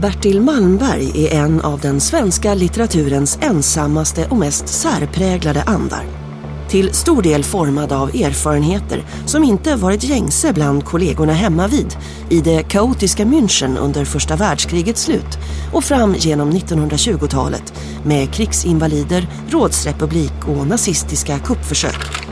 Bertil Malmberg är en av den svenska litteraturens ensammaste och mest särpräglade andar. Till stor del formad av erfarenheter som inte varit gängse bland kollegorna hemma vid i det kaotiska München under första världskrigets slut och fram genom 1920-talet med krigsinvalider, rådsrepublik och nazistiska kuppförsök.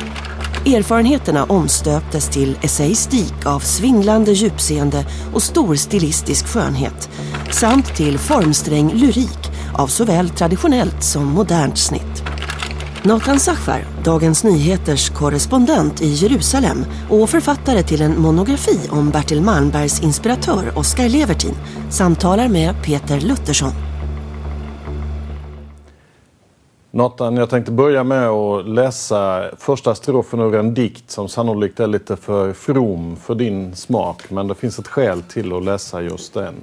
Erfarenheterna omstöptes till essayistik av svindlande djupseende och stor stilistisk skönhet samt till formsträng lyrik av såväl traditionellt som modernt snitt. Nathan Sachar, Dagens Nyheters korrespondent i Jerusalem och författare till en monografi om Bertil Malmbergs inspiratör Oskar Levertin, samtalar med Peter Luttersson. Nathan, jag tänkte börja med att läsa första strofen ur en dikt som sannolikt är lite för from för din smak, men det finns ett skäl till att läsa just den.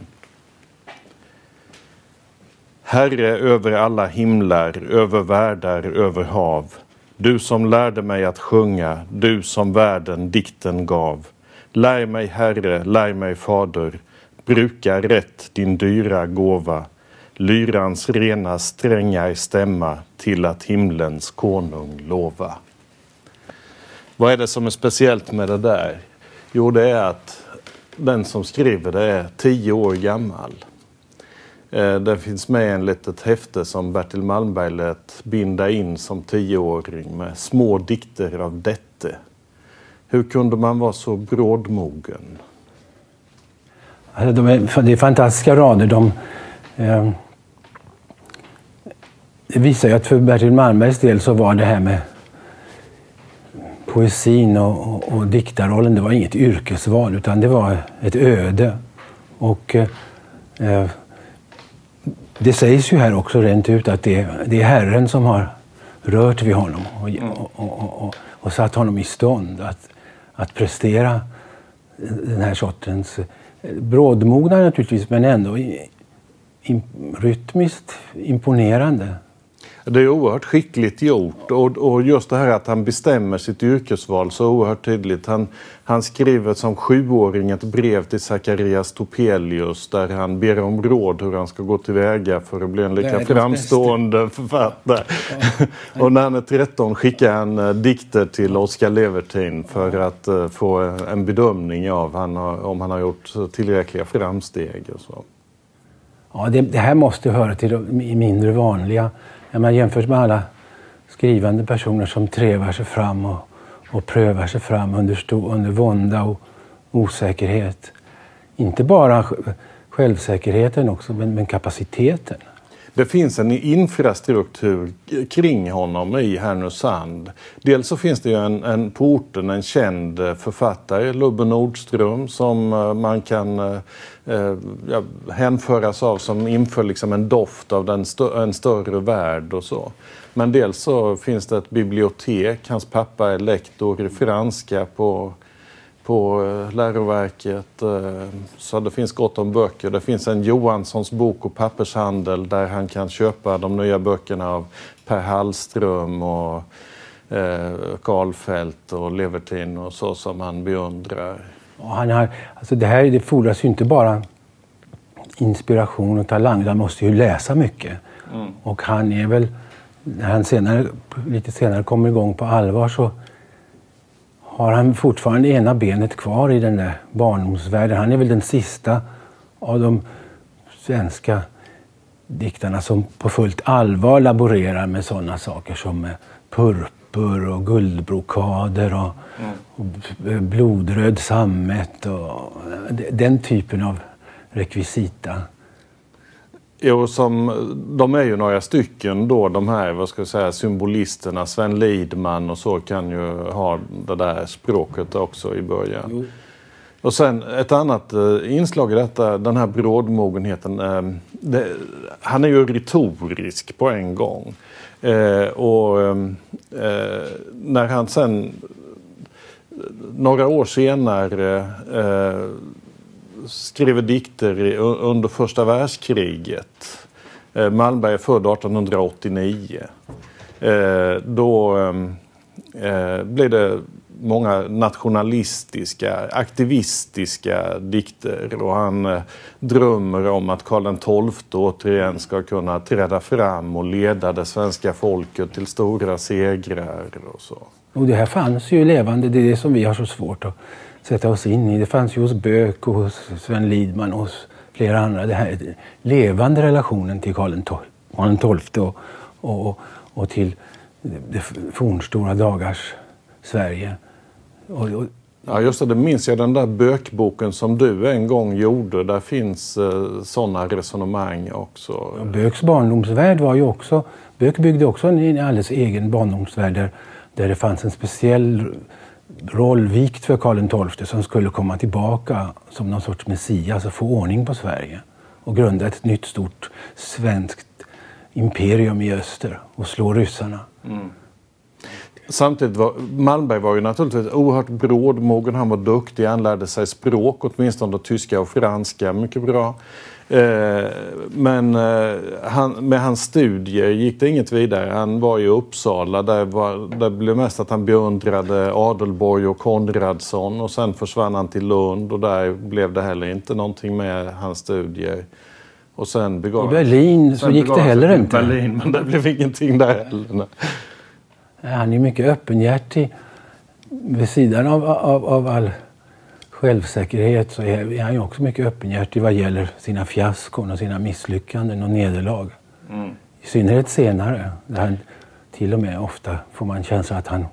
Herre över alla himlar, över världar, över hav. Du som lärde mig att sjunga, du som världen dikten gav. Lär mig, Herre, lär mig, Fader, bruka rätt din dyra gåva. Lyrans rena strängar stämma till att himlens konung lova. Vad är det som är speciellt med det där? Jo, det är att den som skriver det är tio år gammal. Den det finns med en litet häfte som Bertil Malmberg lät binda in som tioåring med små dikter av dette. Hur kunde man vara så brådmogen? Alltså, de är, det är fantastiska rader. De, eh, det visar ju att för Bertil Malmbergs del så var det här med poesin och, och, och diktarrollen, det var inget yrkesval utan det var ett öde. Och eh, det sägs ju här också rent ut att det, det är Herren som har rört vid honom och, mm. och, satt honom i stånd att, att prestera den här sortens brådmogna naturligtvis, men ändå in, rytmiskt imponerande det är oerhört skickligt gjort och, och just det här att han bestämmer sitt yrkesval så oerhört tydligt. Han, han skriver som sjuåring ett brev till Zacharias Topelius där han ber om råd hur han ska gå tillväga för att bli en lika framstående författare. Och när han är 13 skickar han uh, dikter till Oscar Levertin för att uh, få en bedömning av han har, om han har gjort tillräckliga framsteg. Och så. Ja, det, det här måste höra till de mindre vanliga när man jämför med alla skrivande personer som trevar sig fram och, och prövar sig fram under, under vånda och osäkerhet. Inte bara självsäkerheten också, men, men kapaciteten. Det finns en infrastruktur kring honom i Härnösand. Dels så finns det ju en, en på orten en känd författare, Lubbe Nordström, som eh, man kan eh, eh, ja, hänföras av som inför liksom en doft av den stö en större värld och så. Men dels så finns det ett bibliotek. Hans pappa är lektor i franska på på eh, läroverket. Eh, så det finns gott om böcker. Det finns en Johanssons bok och pappershandel där han kan köpa de nya böckerna av Per Hallström och eh, Karlfeldt och Levertin och så som han beundrar. han har, alltså det här det fordras ju inte bara inspiration och talang, han måste ju läsa mycket. Mm. Och han är väl, när han senare, lite senare kommer igång på allvar så har han fortfarande ena benet kvar i den där barndomsvärlden. Han är väl den sista av de svenska diktarna som på fullt allvar laborerar med sådana saker som purpur och guldbrokader och, mm. och blodröd sammet och den typen av rekvisita. Jo, som, de är ju några stycken då, de här vad ska jag säga, symbolisterna. Sven Lidman och så kan ju ha det där språket också i början. Jo. Och sen ett annat eh, inslag i detta, den här brådmogenheten. Eh, det, han är ju retorisk på en gång. Eh, och när han sen några år senare skriver dikter under första världskriget. Eh, Malmberg är född 1889. Eh, då blev blir det många nationalistiska, aktivistiska dikter och han drömmer om att Karl XII återigen ska kunna träda fram och leda det svenska folket till stora segrar och så. Och det här fanns ju levande, det är det som vi har så svårt att sätta oss in i. Det fanns ju hos Böck och hos Sven Lidman och hos flera andra. Den här levande relationen till Karl XII och, och, och till det fornstora dagars Sverige. Och, och, ja, just det. Det minns jag den där bökboken som du en gång gjorde. Där finns eh, sådana resonemang också. Ja, Böks barndomsvärld var ju också... Böck byggde också en alldeles egen barndomsvärld där, där det fanns en speciell roll vikt för Karl XII som skulle komma tillbaka som någon sorts Messias alltså och få ordning på Sverige och grunda ett nytt stort svenskt imperium i öster och slå ryssarna. Mm. Samtidigt var Malmberg var ju naturligtvis oerhört brådmogen. Han var duktig, han lärde sig språk, åtminstone tyska och franska mycket bra. Eh, men eh, han, med hans studier gick det inget vidare. Han var i Uppsala. Där, var, där blev mest att han beundrade Adelborg och Konradsson och sen försvann han till Lund och där blev det heller inte någonting med hans studier. Och sen begav, I Berlin så gick det heller inte. Berlin, men det blev ingenting där heller. Han är mycket öppenhjärtig. Vid sidan av, av, av all självsäkerhet så är han ju också mycket öppenhjärtig vad gäller sina fiaskon och sina misslyckanden och nederlag. Mm. I synnerhet senare, där han till och med ofta får man känslan att han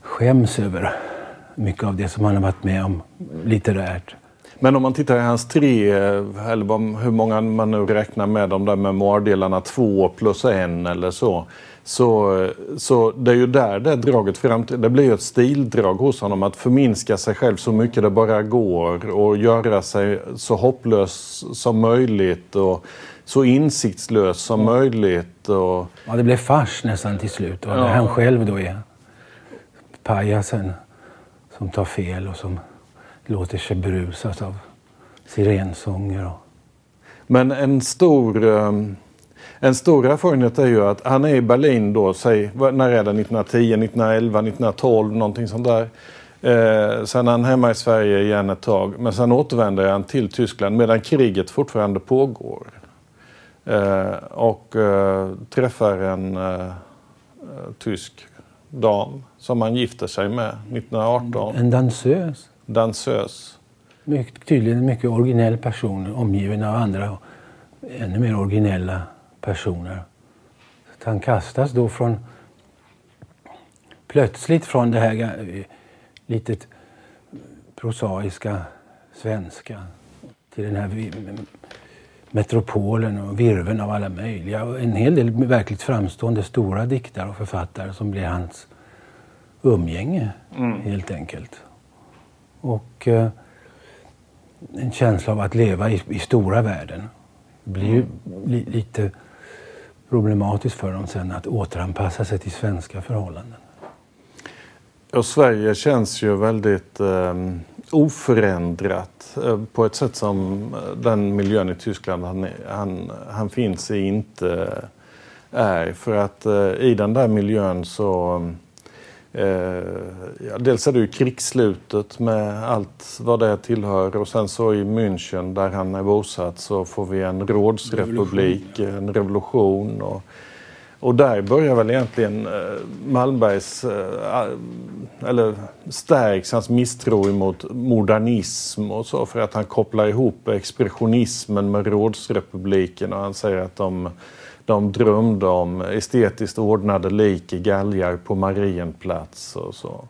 skäms över mycket av det som han har varit med om litterärt. Men om man tittar i hans tre, eller hur många man nu räknar med, de där memoardelarna, två plus en eller så. Så, så det är ju där det draget fram Det blir ju ett stildrag hos honom att förminska sig själv så mycket det bara går och göra sig så hopplös som möjligt och så insiktslös som mm. möjligt. Och... Ja, det blev fars nästan till slut. Och ja. han själv då är pajasen som tar fel och som låter sig berusas av sirensånger. Och... Men en stor... Um en stor erfarenhet är ju att han är i Berlin då, säg, när är det, 1910, 1911, 1912, någonting sånt där. Eh, sen är han hemma i Sverige igen ett tag, men sen återvänder han till Tyskland medan kriget fortfarande pågår. Eh, och eh, träffar en eh, tysk dam som han gifter sig med 1918. En dansös. Dansös. Mycket, tydligen en mycket originell person omgiven av andra ännu mer originella personer. Så han kastas då från plötsligt från det här lite prosaiska svenska till den här metropolen och virven av alla möjliga. Och en hel del verkligt framstående stora diktare och författare som blir hans umgänge mm. helt enkelt. Och eh, en känsla av att leva i, i stora världen. Det blir ju li, lite problematiskt för dem sen att återanpassa sig till svenska förhållanden. Och Sverige känns ju väldigt eh, oförändrat eh, på ett sätt som eh, den miljön i Tyskland han, han, han finns i inte eh, är. För att eh, i den där miljön så ehm, ja, dels är det ju krigsslutet med allt vad det tillhör och sen så i München där han är bosatt så får vi en rådsrepublik, revolution, en revolution. Och, och där börjar väl egentligen eh, Malmbergs, eh, eller stärks hans misstro mot modernism och så för att han kopplar ihop expressionismen med rådsrepubliken och han säger att de de drömde om estetiskt ordnade lik i galgar på Marienplats och så.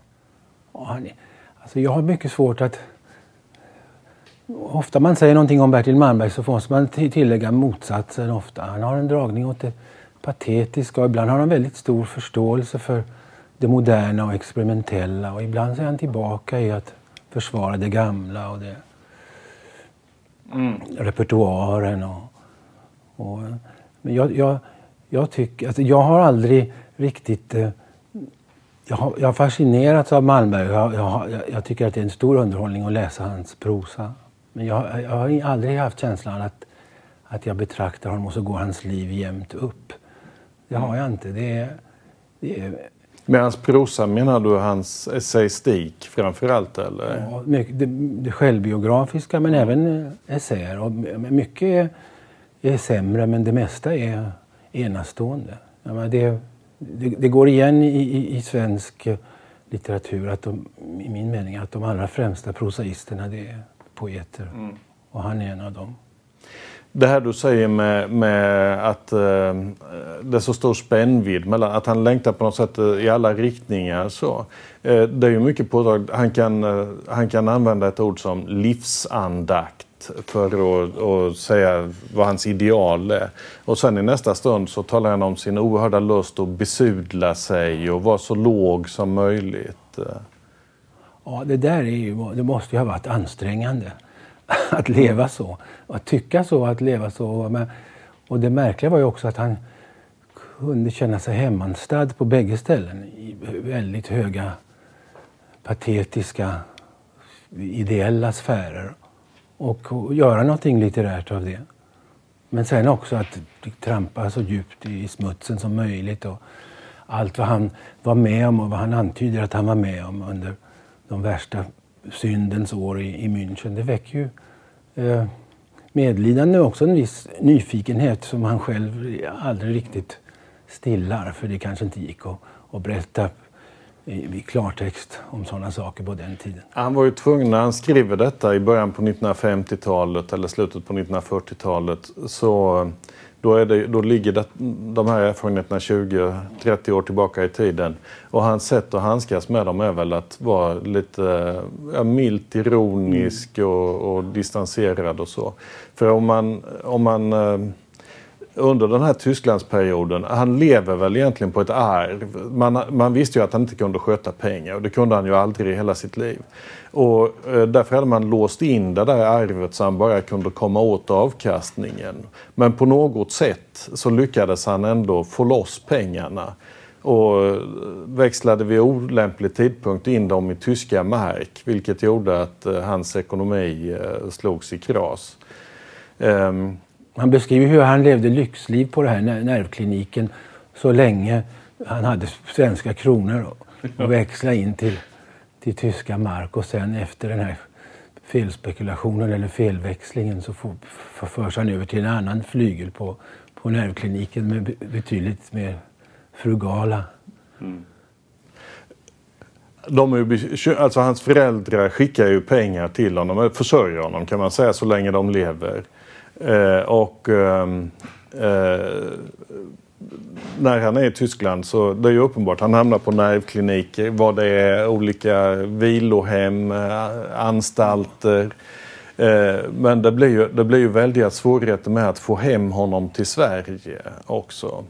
Alltså jag har mycket svårt att... Ofta man säger någonting om Bertil Malmberg så måste man tillägga motsatsen ofta. Han har en dragning åt det patetiska och ibland har han väldigt stor förståelse för det moderna och experimentella och ibland är han tillbaka i att försvara det gamla och det, mm. repertoaren. Och, och, men jag, jag, jag, tycker, alltså jag har aldrig riktigt... Eh, jag har, jag har fascinerats av Malmberg. Jag, jag, jag, tycker att det är en stor underhållning att läsa hans prosa. Men jag, jag har aldrig haft känslan att, att jag betraktar honom och så går hans liv jämnt upp. Det har jag inte. Det är, det är med hans prosa menar du hans essäistik framför allt? Eller? Ja, mycket, det, det självbiografiska men även essäer. Och mycket är, sämre men det mesta är enastående. Ja, det, det, det, går igen i, i, i, svensk litteratur, att de, i min mening, att de allra främsta prosaisterna det är poeter. Mm. Och han är en av dem. Det här du säger med, med att eh, det är så stor spännvidd mellan att han längtar på något sätt eh, i alla riktningar. Så, eh, det är ju mycket påtagligt. Han kan, eh, han kan använda ett ord som livsandakt för att, att säga vad hans ideal är. Och sen i nästa stund så talar han om sin oerhörda lust att besudla sig och vara så låg som möjligt. Ja, det där är ju, det måste ju ha varit ansträngande. att leva så. Att tycka så, att leva så. och det märkliga var ju också att han kunde känna sig hemmanstad på bägge ställen. I väldigt höga, patetiska, ideella sfärer. Och, göra någonting litterärt av det. Men sen också att trampa så djupt i smutsen som möjligt. Och allt vad han var med om och vad han antyder att han var med om under de värsta syndens år i, i München. Det väcker ju eh, medlidande och också en viss nyfikenhet som han själv aldrig riktigt stillar. För det kanske inte gick att, att berätta i, i klartext om sådana saker på den tiden. Han var ju tvungen, när han skriver detta i början på 1950-talet eller slutet på 1940-talet så då, är det, då ligger det, de här erfarenheterna 20-30 år tillbaka i tiden. Och hans sätt att handskas med dem är väl att vara lite ja, milt ironisk mm. och, och distanserad och så. För om man, om man eh, under den här Tysklandsperioden, han lever väl egentligen på ett arv. Man, man visste ju att han inte kunde sköta pengar och det kunde han ju aldrig i hela sitt liv. Och eh, därför hade man låst in det där arvet så han bara kunde komma åt avkastningen. Men på något sätt så lyckades han ändå få loss pengarna och eh, växlade vid olämplig tidpunkt in dem i tyska mark vilket gjorde att eh, hans ekonomi slogs i kras. Um, han beskriver hur han levde lyxliv på den här nervkliniken så länge han hade svenska kronor att växla in till, till tyska mark och sen efter den här felspekulationen eller felväxlingen så förs han över till en annan flygel på, på nervkliniken med betydligt mer frugala mm. De är ju, alltså hans föräldrar skickar ju pengar till honom, försörjer honom kan man säga så länge de lever. Eh, och ehm, eh, när han är i Tyskland så det är ju uppenbart. Han hamnar på nervkliniker, vad det är, olika vilohem, eh, anstalter. Eh, men det blir, ju, det blir ju väldiga svårigheter med att få hem honom till Sverige också.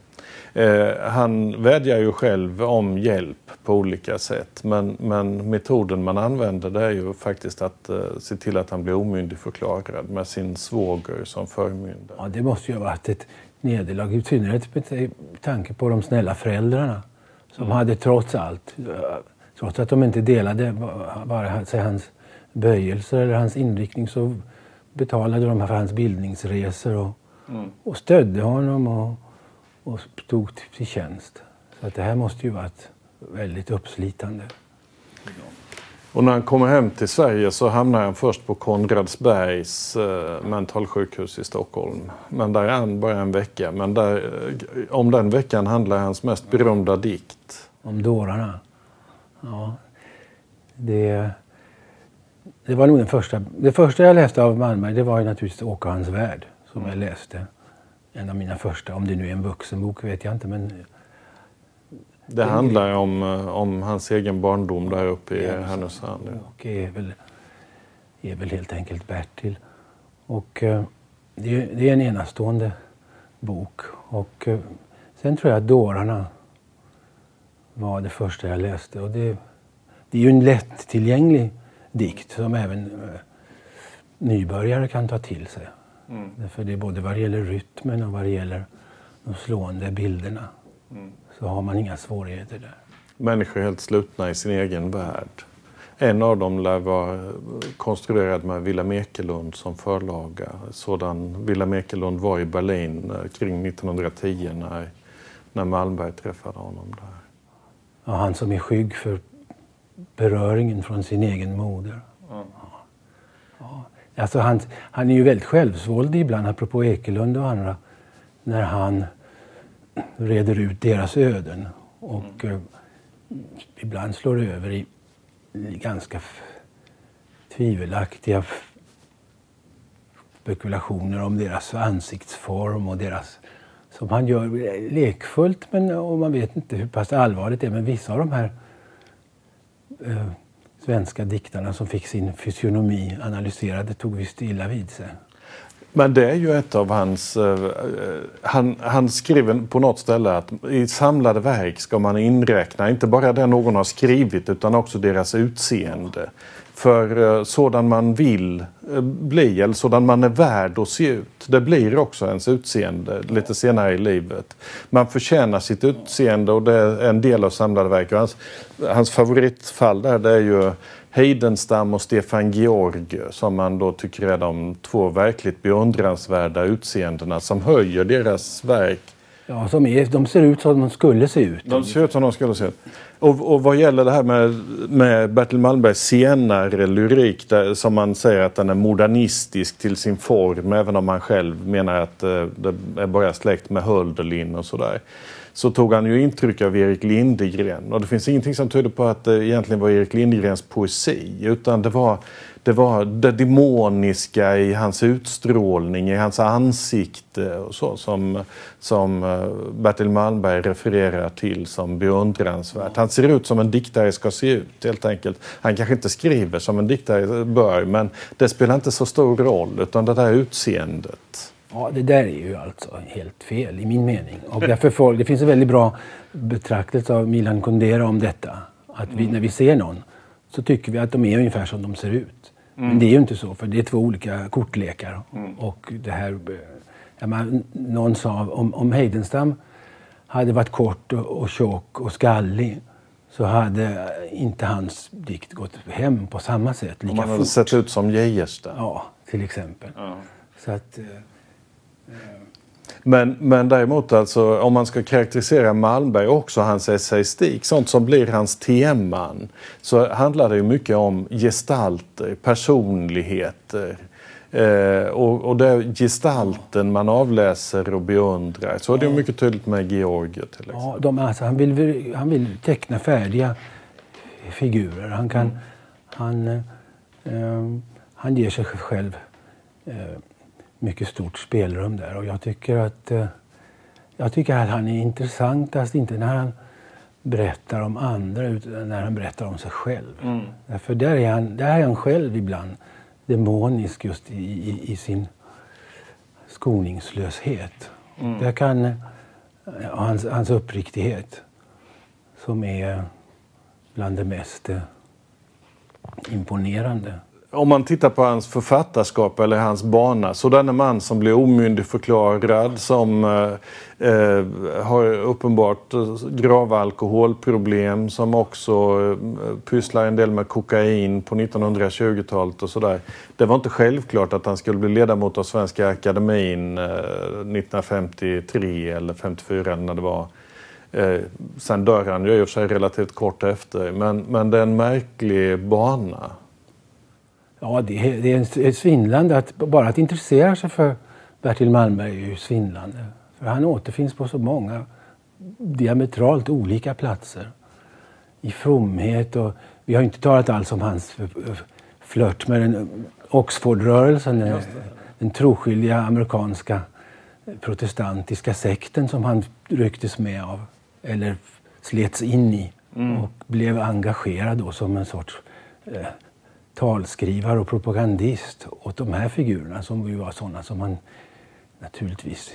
Eh, han vädjar ju själv om hjälp på olika sätt men, men metoden man använder det är ju faktiskt att eh, se till att han blir omyndigförklarad med sin svåger som förmyndare. Ja, det måste ju ha varit ett nederlag, i synnerhet med tanke på de snälla föräldrarna som mm. hade trots allt, trots att de inte delade bara sig hans böjelser eller hans inriktning så betalade de för hans bildningsresor och, mm. och stödde honom och och stod till tjänst. Så att det här måste ju varit väldigt uppslitande. Och när han kommer hem till Sverige så hamnar han först på Konradsbergs eh, mentalsjukhus i Stockholm. Men där är han bara en vecka. Men där, eh, om den veckan handlar hans mest berömda dikt. Om dårarna? Ja. Det, det var nog den första. Det första jag läste av Malmberg det var ju naturligtvis Åke och hans värld som jag läste en av mina första. Om det nu är en vuxenbok vet jag inte. Men det handlar om, eh, om hans egen barndom där uppe i Härnösand. Och är väl, är väl helt enkelt Bertil. Och eh, det, är, det är en enastående bok. Och eh, sen tror jag att Dårarna var det första jag läste. Och det, det är ju en lättillgänglig dikt som även eh, nybörjare kan ta till sig. Mm. För det är både vad det gäller rytmen och vad det gäller de slående bilderna. Mm. Så har man inga svårigheter där. Människor är helt slutna i sin egen värld. En av dem lär vara konstruerad med Wilhelm Ekelund som förlaga. Sådan Wilhelm Ekelund var i Berlin eh, kring 1910 när, när Malmberg träffade honom där. Ja, han som är skygg för beröringen från sin egen moder. Mm. Ja. Alltså han, han är ju väldigt självsvåldig ibland, apropå Ekelund och andra, när han reder ut deras öden och mm. eh, ibland slår över i ganska tvivelaktiga spekulationer om deras ansiktsform och deras som han gör lekfullt men och man vet inte hur pass allvarligt det är. Men vissa av de här eh, svenska diktarna som fick sin fysionomi analyserad tog visst illa vid sig. Men det är ju ett av hans... Uh, han, han skriver på något ställe att i samlade verk ska man inräkna inte bara det någon har skrivit utan också deras utseende. För uh, sådan man vill uh, bli eller sådan man är värd att se ut, det blir också ens utseende lite senare i livet. Man förtjänar sitt utseende och det är en del av samlade verk. Hans, hans favoritfall där det är ju Heidenstam och Stefan Georg som man då tycker är de två verkligt beundransvärda utseendena som höjer deras verk. Ja, som är, de ser ut som de skulle se ut. De ser ut som de skulle se ut. Och, och vad gäller det här med, med Bertil Malmbergs senare lyrik där, som man säger att den är modernistisk till sin form även om man själv menar att eh, det är bara släkt med Hölderlin och sådär så tog han ju intryck av Erik Lindegren. Och det finns ingenting som tyder på att det egentligen var Erik Lindegrens poesi utan det var det, var det demoniska i hans utstrålning, i hans ansikte och så som, som eh, Bertil Malmberg refererar till som beundransvärt. Han ser ut som en diktare ska se ut helt enkelt. Han kanske inte skriver som en diktare bör men det spelar inte så stor roll utan det där utseendet. Ja, det där är ju alltså helt fel i min mening. Och därför folk, det finns en väldigt bra betraktelse av Milan Kundera om detta. Att vi, när vi ser någon så tycker vi att de är ungefär som de ser ut. Mm. Men det är ju inte så, för det är två olika kortlekar. Mm. Och det här, menar, någon sa om, om Heidenstam hade varit kort och, och tjock och skallig så hade inte hans dikt gått hem på samma sätt. Lika om han hade fort. sett ut som Geijerstam? Ja, till exempel. Ja. Så att, eh, men, men däremot alltså, om man ska karaktärisera Malmberg också hans essayistik, sånt som blir hans teman, så handlar det ju mycket om gestalter, personligheter. Eh, och, och det är gestalten man avläser och beundrar. Så det är mycket tydligt med Georg till exempel. Ja, de, alltså, han, vill, han vill teckna färdiga figurer. Han, kan, mm. han, eh, han ger sig själv eh, mycket stort spelrum där. Och jag tycker att, eh, jag tycker att han är intressantast, inte när han berättar om andra utan när han berättar om sig själv. Mm. För där är, han, där är han själv ibland demonisk just i, i, i sin skoningslöshet. Mm. Där kan, hans, hans uppriktighet som är bland det mest eh, imponerande om man tittar på hans författarskap eller hans bana. Så denne man som blir omyndigförklarad, som eh, eh har uppenbart eh, grava alkoholproblem, som också eh, pysslar en del med kokain på 1920-talet och sådär. Det var inte självklart att han skulle bli ledamot av Svenska Akademin eh, 1953 eller 54 när det var. Eh, sen dör han ju i och för sig relativt kort efter, men, men det är en märklig bana. Ja, det, är, det är svindlande. Att, bara att intressera sig för Bertil Malmberg är ju svindlande. För han återfinns på så många diametralt olika platser. I fromhet och vi har inte talat alls om hans flört med den Oxfordrörelsen, den, den troskyldiga amerikanska protestantiska sekten som han rycktes med av eller slets in i mm. och blev engagerad då som en sorts eh, talskrivare och propagandist åt de här figurerna som ju var sådana som man naturligtvis,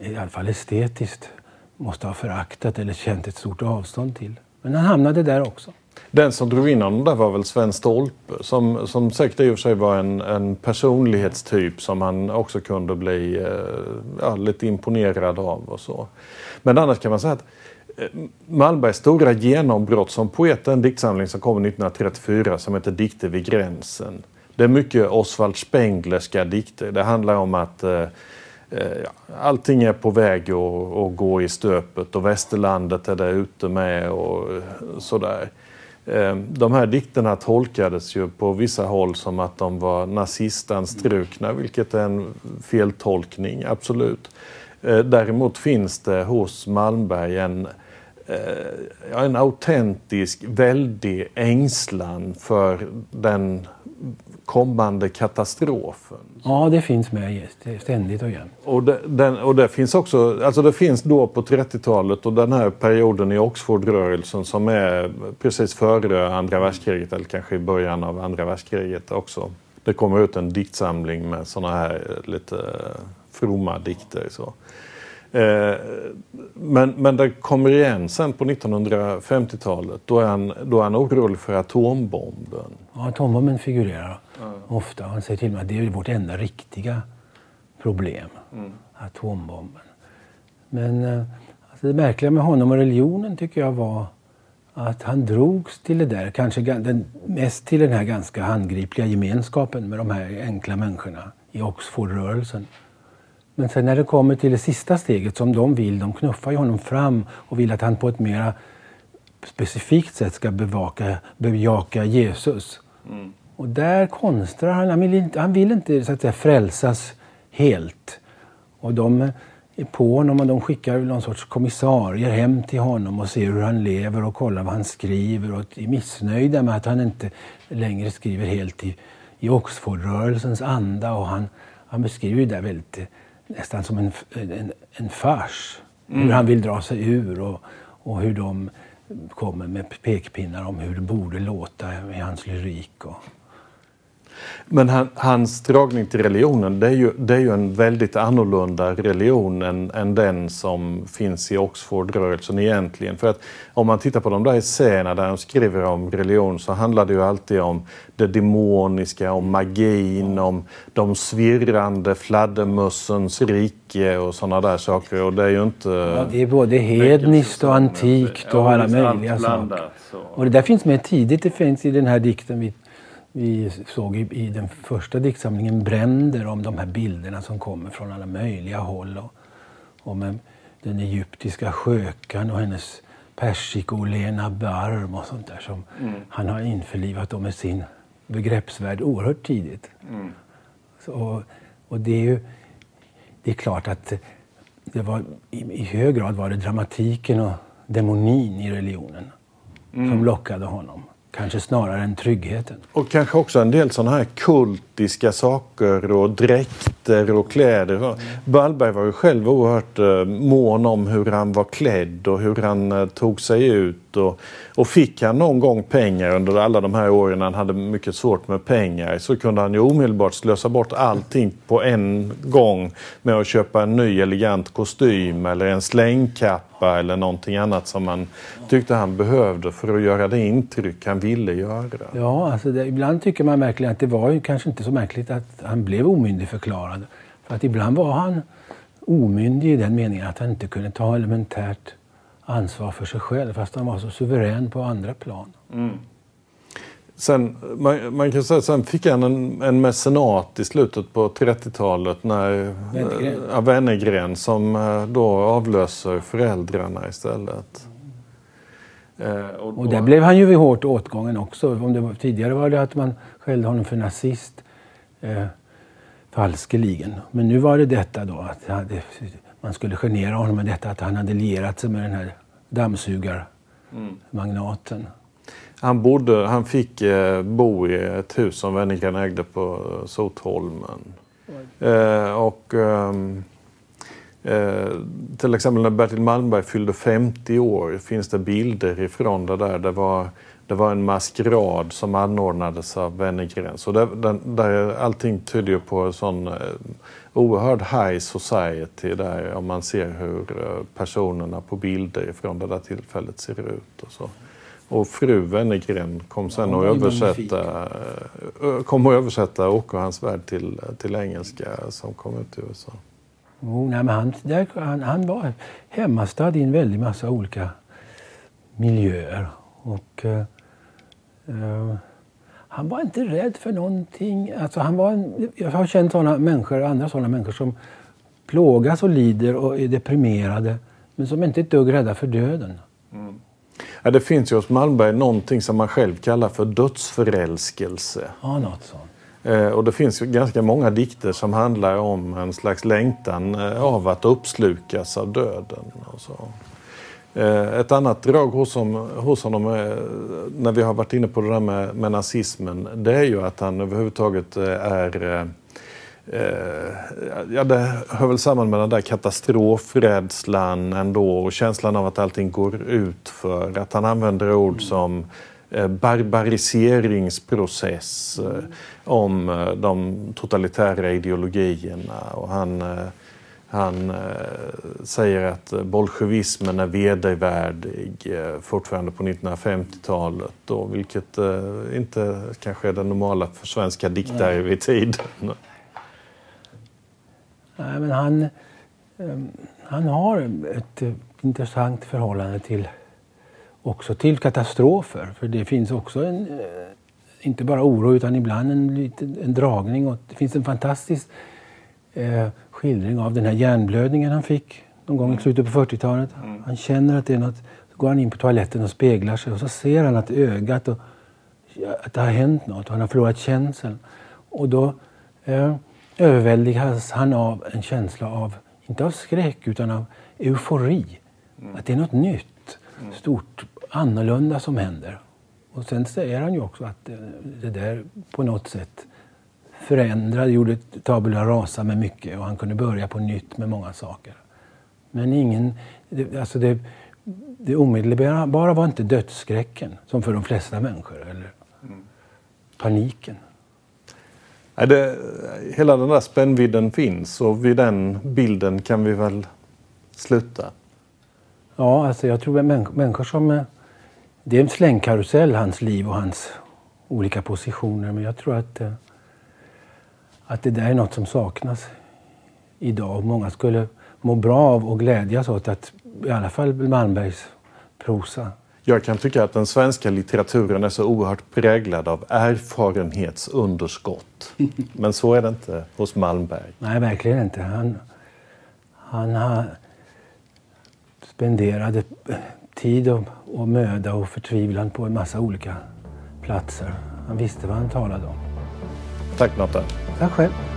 i alla fall estetiskt, måste ha föraktat eller känt ett stort avstånd till. Men han hamnade där också. Den som drog in honom där var väl Sven Stolpe som, som säkert i och för sig var en, en personlighetstyp som han också kunde bli eh, ja, lite imponerad av och så. Men annars kan man säga att Malmbergs stora genombrott som poet är en diktsamling som kom 1934 som heter Dikter vid gränsen. Det är mycket Oswald Spenglerska dikter. Det handlar om att eh, eh allting är på väg att, gå i stöpet och västerlandet är där ute med och eh, sådär. Eh, de här dikterna tolkades ju på vissa håll som att de var nazistanstrukna, vilket är en feltolkning, absolut. Däremot finns det hos Malmberg en, eh, en autentisk, väldig ängslan för den kommande katastrofen. Ja, det finns med ständigt och jämt. Och det, den, och det finns också, alltså det finns då på 30-talet och den här perioden i Oxfordrörelsen som är precis före andra världskriget eller kanske i början av andra världskriget också. Det kommer ut en diktsamling med sådana här lite fromma dikter. Så. Eh, men, men det kommer igen sen på 1950-talet. Då är, han, då är han orolig för atombomben. Ja, atombomben figurerar mm. ofta. Han säger till mig att det är vårt enda riktiga problem. Mm. Atombomben. Men eh, alltså det märkliga med honom och religionen tycker jag var att han drogs till det där, kanske den, mest till den här ganska handgripliga gemenskapen med de här enkla människorna i Oxfordrörelsen. Men sen när det kommer till det sista steget som de vill, de knuffar ju honom fram och vill att han på ett mera specifikt sätt ska bevaka, bejaka Jesus. Mm. Och där konstrar han. Han vill inte, han vill inte så att säga, frälsas helt. Och de är på honom och de skickar någon sorts kommissarier hem till honom och ser hur han lever och kollar vad han skriver och är missnöjda med att han inte längre skriver helt i, i Oxfordrörelsens anda. Och han, han beskriver det där väldigt nästan som en, en, en fars. Mm. Hur han vill dra sig ur och, och hur de kommer med pekpinnar om hur det borde låta i hans lyrik. Och, men han, hans dragning till religionen det är, ju, det är ju en väldigt annorlunda religion än, än den som finns i Oxfordrörelsen egentligen. För att om man tittar på de där essäerna där han skriver om religion så handlar det ju alltid om det demoniska, om magin, om de svirrande fladdermössens rike och sådana där saker. Och det är ju inte... Ja, det är både hedniskt och antikt och alla möjliga saker. Och det där finns med tidigt. Det finns i den här dikten vi såg i, i, den första diktsamlingen Bränder om de här bilderna som kommer från alla möjliga håll. Och, och med den egyptiska skökan och hennes persikolena barm och sånt där som mm. han har införlivat dem med sin begreppsvärld oerhört tidigt. Mm. Så, och det är ju det är klart att det var, i, i hög grad var det dramatiken och demonin i religionen mm. som lockade honom. Kanske snarare än tryggheten. Och kanske också en del sådana här kultiska saker och dräkter och kläder. Mm. Wallberg var ju själv oerhört eh, mån om hur han var klädd och hur han eh, tog sig ut. Och, och fick han någon gång pengar under alla de här åren han hade mycket svårt med pengar så kunde han ju omedelbart slösa bort allting på en gång med att köpa en ny elegant kostym eller en slängkappa eller någonting annat som han tyckte han behövde för att göra det intryck han ville göra. Ja, alltså det, ibland tycker man verkligen att det var ju kanske inte så märkligt att han blev omyndigförklarad. För att ibland var han omyndig i den meningen att han inte kunde ta elementärt ansvar för sig själv fast han var så suverän på andra plan. Mm. Sen, man, man, kan säga sen fick han en, en mecenat i slutet på 30-talet när Wennergren som eh, då avlöser föräldrarna istället. Mm. Eh, och, och där blev han ju vid hårt åtgången också. Om det var, tidigare var det att man skällde honom för nazist. Eh, falskeligen. Men nu var det detta då att hade, man skulle genera honom med detta att han hade lierat sig med den här dammsugarmagnaten. Mm. Han, bodde, han fick eh, bo i ett hus som Wennergren ägde på Sotholmen. Eh, och, ehm, eh, till exempel när Bertil Malmberg fyllde 50 år finns det bilder ifrån det där. Det var, det var en maskerad som anordnades av Wennergren. Så det, den, där, allting tyder på en sån eh, oerhörd high society där om man ser hur eh, personerna på bilder från det där tillfället ser ut. Och så. Och fru Wennergren kom sen Ja, ju översätta, eh, kom att översätta Åke och hans värld till, till engelska som kom ut i USA. Jo, nej, men han, där, han, han var hemmastad i en väldig massa olika miljöer. Och, eh, eh, han var inte rädd för någonting. Alltså, han var en, jag har känt såna människor, andra sådana människor som plågas och lider och är deprimerade men som inte är ett dugg rädda för döden. Ja, det finns ju hos Malmberg någonting som man själv kallar för dödsförälskelse. Ja, något sånt. Eh, och det finns ganska många dikter som handlar om en slags längtan eh, av att uppslukas av döden. Och så. Eh, ett annat drag hos, honom, hos honom är, när vi har varit inne på det där med, med nazismen, det är ju att han överhuvudtaget eh, är eh, eh, Ja, det hör väl samman med den där katastrofrädslan ändå och känslan av att allting går ut för Att han använder ord som eh, barbariseringsprocess eh, om eh, de totalitära ideologierna. Och han, eh, han eh, säger att eh, bolsjevismen är vedervärdig eh, fortfarande på 1950-talet. Då, vilket inte kanske är det normala för svenska diktare vid tiden. Nej, men han, eh, han har ett intressant förhållande till också till katastrofer. För det finns också en, inte bara oro utan ibland en, en dragning. Och det finns en fantastisk eh, skildring av den här hjärnblödningen han fick någon gång i slutet på 40-talet. Han känner att det är något, så går han in på toaletten och speglar sig och så ser han att ögat och att det har hänt något och han har förlorat känseln. Och då eh, överväldigas han av en känsla av, inte av skräck utan av eufori. Att det är något nytt, stort, annorlunda som händer. Och sen säger han ju också att eh, det där på något sätt förändrade, gjorde tabula rasa med mycket och han kunde börja på nytt med många saker. Men ingen, det, alltså det, det omedelbara var inte dödsskräcken som för de flesta människor eller paniken. Nej, det, hela den där spännvidden finns och vid den bilden kan vi väl sluta. Ja, alltså jag tror att människor, människor som... eh, Det är en slängkarusell, hans liv och hans olika positioner. Men jag tror att, eh, att det där är något som saknas idag. Många skulle må bra av och glädjas åt att i alla fall Malmbergs prosa. Jag kan tycka att den svenska litteraturen är så oerhört präglad av erfarenhetsunderskott. Men så är det inte hos Malmberg. Nej, verkligen inte. Han, han har spenderade tid och, och möda och förtvivlan på en massa olika platser. Han visste vad han talade om. Tack Natta. Tack själv.